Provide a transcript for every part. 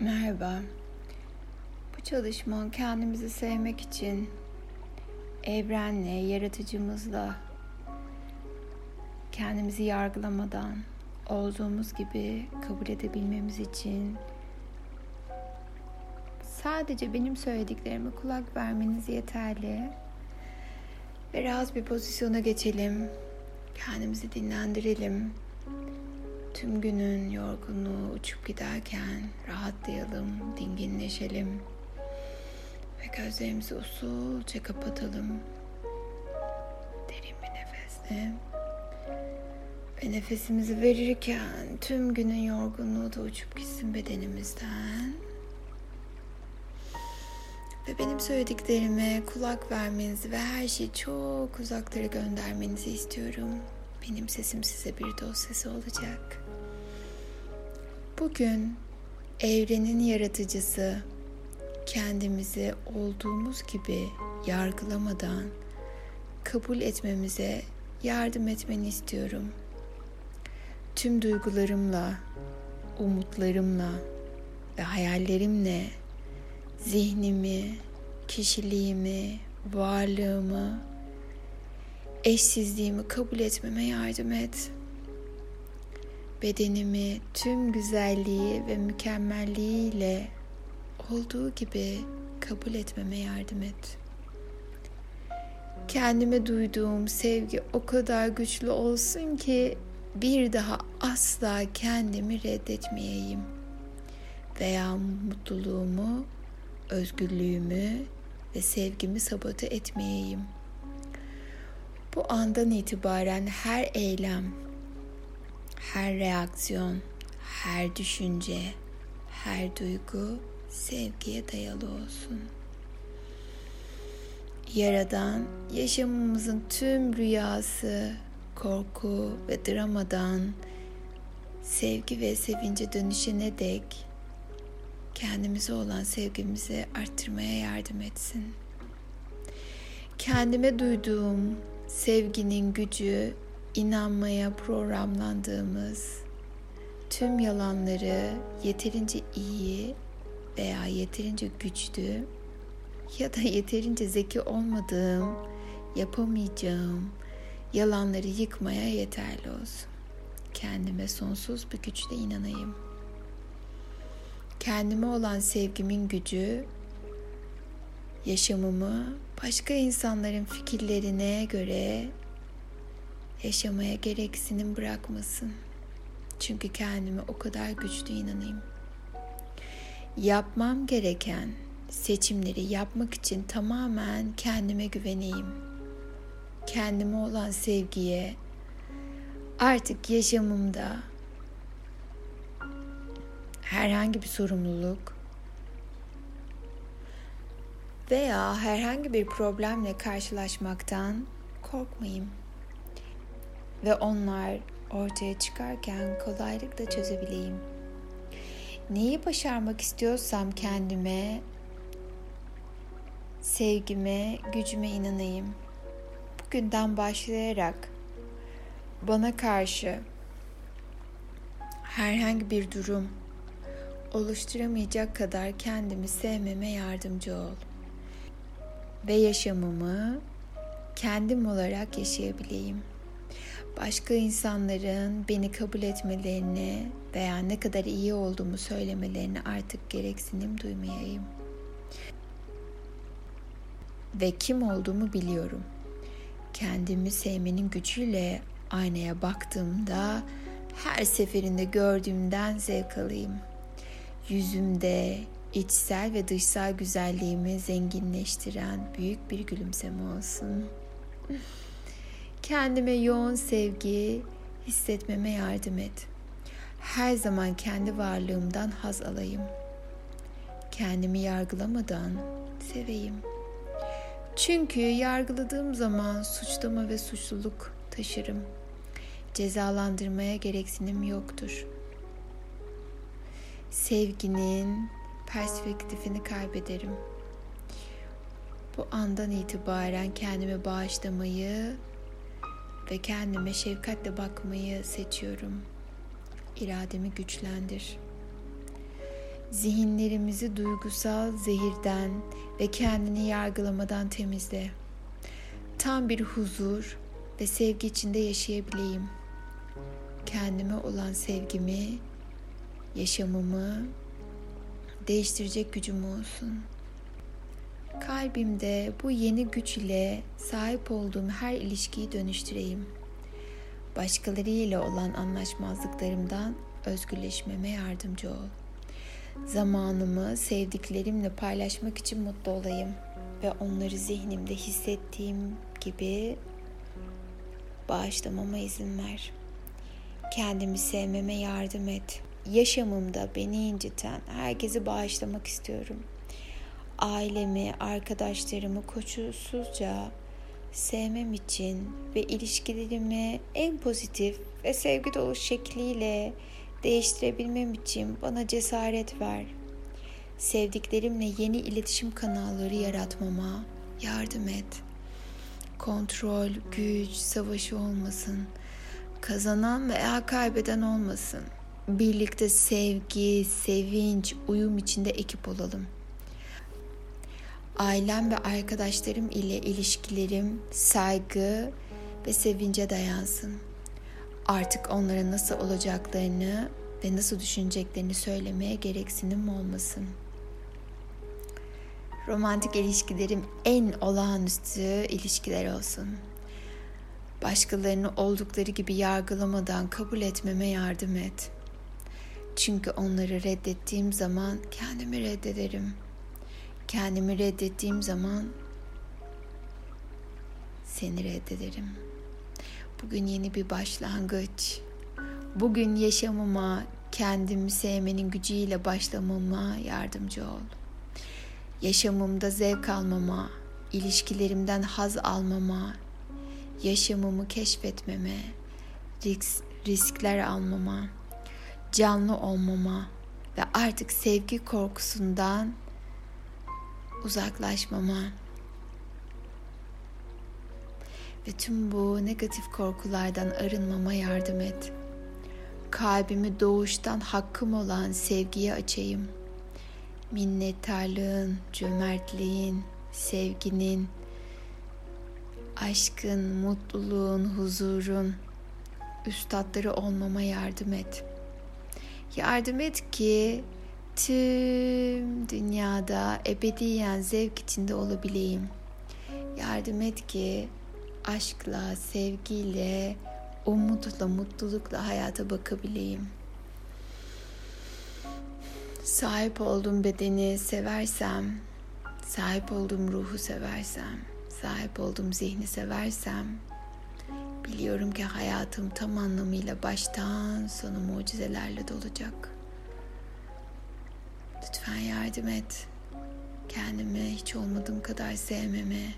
Merhaba. Bu çalışma kendimizi sevmek için evrenle, yaratıcımızla kendimizi yargılamadan olduğumuz gibi kabul edebilmemiz için sadece benim söylediklerime kulak vermeniz yeterli. Ve rahat bir pozisyona geçelim. Kendimizi dinlendirelim. Tüm günün yorgunluğu uçup giderken rahatlayalım, dinginleşelim ve gözlerimizi usulca kapatalım. Derin bir nefesle ve nefesimizi verirken tüm günün yorgunluğu da uçup gitsin bedenimizden. Ve benim söylediklerime kulak vermenizi ve her şeyi çok uzaklara göndermenizi istiyorum. Benim sesim size bir dost sesi olacak. Bugün evrenin yaratıcısı kendimizi olduğumuz gibi yargılamadan kabul etmemize yardım etmeni istiyorum. Tüm duygularımla, umutlarımla ve hayallerimle zihnimi, kişiliğimi, varlığımı, eşsizliğimi kabul etmeme yardım et. Bedenimi tüm güzelliği ve mükemmelliğiyle olduğu gibi kabul etmeme yardım et. Kendime duyduğum sevgi o kadar güçlü olsun ki bir daha asla kendimi reddetmeyeyim veya mutluluğumu, özgürlüğümü ve sevgimi sabote etmeyeyim. Bu andan itibaren her eylem, her reaksiyon, her düşünce, her duygu sevgiye dayalı olsun. Yaradan yaşamımızın tüm rüyası, korku ve dramadan sevgi ve sevince dönüşene dek kendimize olan sevgimizi arttırmaya yardım etsin. Kendime duyduğum sevginin gücü inanmaya programlandığımız tüm yalanları yeterince iyi veya yeterince güçlü ya da yeterince zeki olmadığım, yapamayacağım yalanları yıkmaya yeterli olsun. Kendime sonsuz bir güçle inanayım. Kendime olan sevgimin gücü yaşamımı başka insanların fikirlerine göre yaşamaya gereksinim bırakmasın. Çünkü kendime o kadar güçlü inanayım. Yapmam gereken seçimleri yapmak için tamamen kendime güveneyim. Kendime olan sevgiye artık yaşamımda herhangi bir sorumluluk veya herhangi bir problemle karşılaşmaktan korkmayayım ve onlar ortaya çıkarken kolaylıkla çözebileyim. Neyi başarmak istiyorsam kendime, sevgime, gücüme inanayım. Bugünden başlayarak bana karşı herhangi bir durum oluşturamayacak kadar kendimi sevmeme yardımcı ol. Ve yaşamımı kendim olarak yaşayabileyim başka insanların beni kabul etmelerini veya ne kadar iyi olduğumu söylemelerini artık gereksinim duymayayım. Ve kim olduğumu biliyorum. Kendimi sevmenin gücüyle aynaya baktığımda her seferinde gördüğümden zevk alayım. Yüzümde içsel ve dışsal güzelliğimi zenginleştiren büyük bir gülümseme olsun. Kendime yoğun sevgi hissetmeme yardım et. Her zaman kendi varlığımdan haz alayım. Kendimi yargılamadan seveyim. Çünkü yargıladığım zaman suçlama ve suçluluk taşırım. Cezalandırmaya gereksinim yoktur. Sevginin perspektifini kaybederim. Bu andan itibaren kendime bağışlamayı ve kendime şefkatle bakmayı seçiyorum. İrademi güçlendir. Zihinlerimizi duygusal zehirden ve kendini yargılamadan temizle. Tam bir huzur ve sevgi içinde yaşayabileyim. Kendime olan sevgimi, yaşamımı değiştirecek gücüm olsun. Kalbimde bu yeni güç ile sahip olduğum her ilişkiyi dönüştüreyim. Başkalarıyla olan anlaşmazlıklarımdan özgürleşmeme yardımcı ol. Zamanımı sevdiklerimle paylaşmak için mutlu olayım ve onları zihnimde hissettiğim gibi bağışlamama izin ver. Kendimi sevmeme yardım et. Yaşamımda beni inciten herkesi bağışlamak istiyorum. Ailemi, arkadaşlarımı koşulsuzca sevmem için ve ilişkilerimi en pozitif ve sevgi dolu şekliyle değiştirebilmem için bana cesaret ver. Sevdiklerimle yeni iletişim kanalları yaratmama yardım et. Kontrol, güç, savaşı olmasın. Kazanan veya kaybeden olmasın. Birlikte sevgi, sevinç, uyum içinde ekip olalım. Ailem ve arkadaşlarım ile ilişkilerim saygı ve sevince dayansın. Artık onlara nasıl olacaklarını ve nasıl düşüneceklerini söylemeye gereksinim olmasın. Romantik ilişkilerim en olağanüstü ilişkiler olsun. Başkalarını oldukları gibi yargılamadan kabul etmeme yardım et. Çünkü onları reddettiğim zaman kendimi reddederim. Kendimi reddettiğim zaman seni reddederim.'' Bugün yeni bir başlangıç. Bugün yaşamıma kendimi sevmenin gücüyle başlamama yardımcı ol. Yaşamımda zevk almama, ilişkilerimden haz almama, yaşamımı keşfetmeme, risk, riskler almama, canlı olmama ve artık sevgi korkusundan uzaklaşmama ve tüm bu negatif korkulardan arınmama yardım et. Kalbimi doğuştan hakkım olan sevgiye açayım. Minnettarlığın, cömertliğin, sevginin, aşkın, mutluluğun, huzurun üstadları olmama yardım et. Yardım et ki tüm dünyada ebediyen zevk içinde olabileyim. Yardım et ki aşkla, sevgiyle, umutla, mutlulukla hayata bakabileyim. Sahip olduğum bedeni seversem, sahip olduğum ruhu seversem, sahip olduğum zihni seversem, biliyorum ki hayatım tam anlamıyla baştan sona mucizelerle dolacak. Lütfen yardım et. Kendimi hiç olmadığım kadar sevmeme,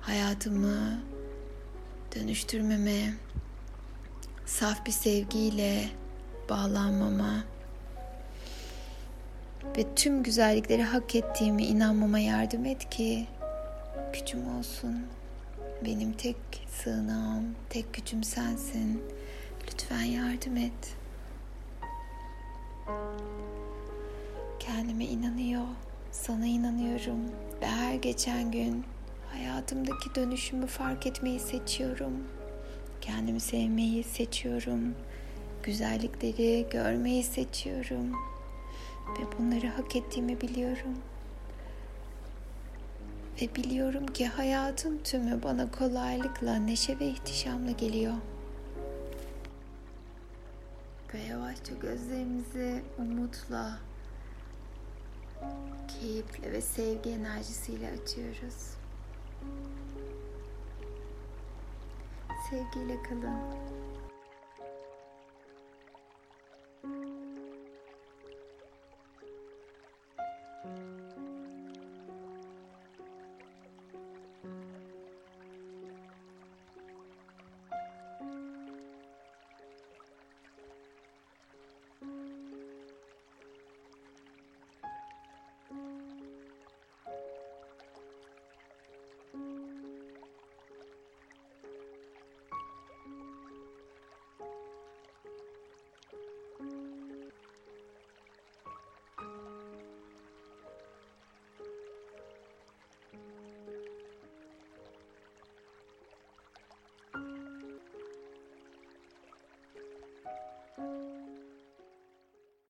hayatımı dönüştürmeme, saf bir sevgiyle bağlanmama ve tüm güzellikleri hak ettiğimi inanmama yardım et ki gücüm olsun. Benim tek sığınağım, tek gücüm sensin. Lütfen yardım et. Kendime inanıyor, sana inanıyorum ve her geçen gün Hayatımdaki dönüşümü fark etmeyi seçiyorum. Kendimi sevmeyi seçiyorum. Güzellikleri görmeyi seçiyorum. Ve bunları hak ettiğimi biliyorum. Ve biliyorum ki hayatın tümü bana kolaylıkla, neşe ve ihtişamla geliyor. Ve yavaşça gözlerimizi umutla, keyifle ve sevgi enerjisiyle açıyoruz. Sevgiyle kalın.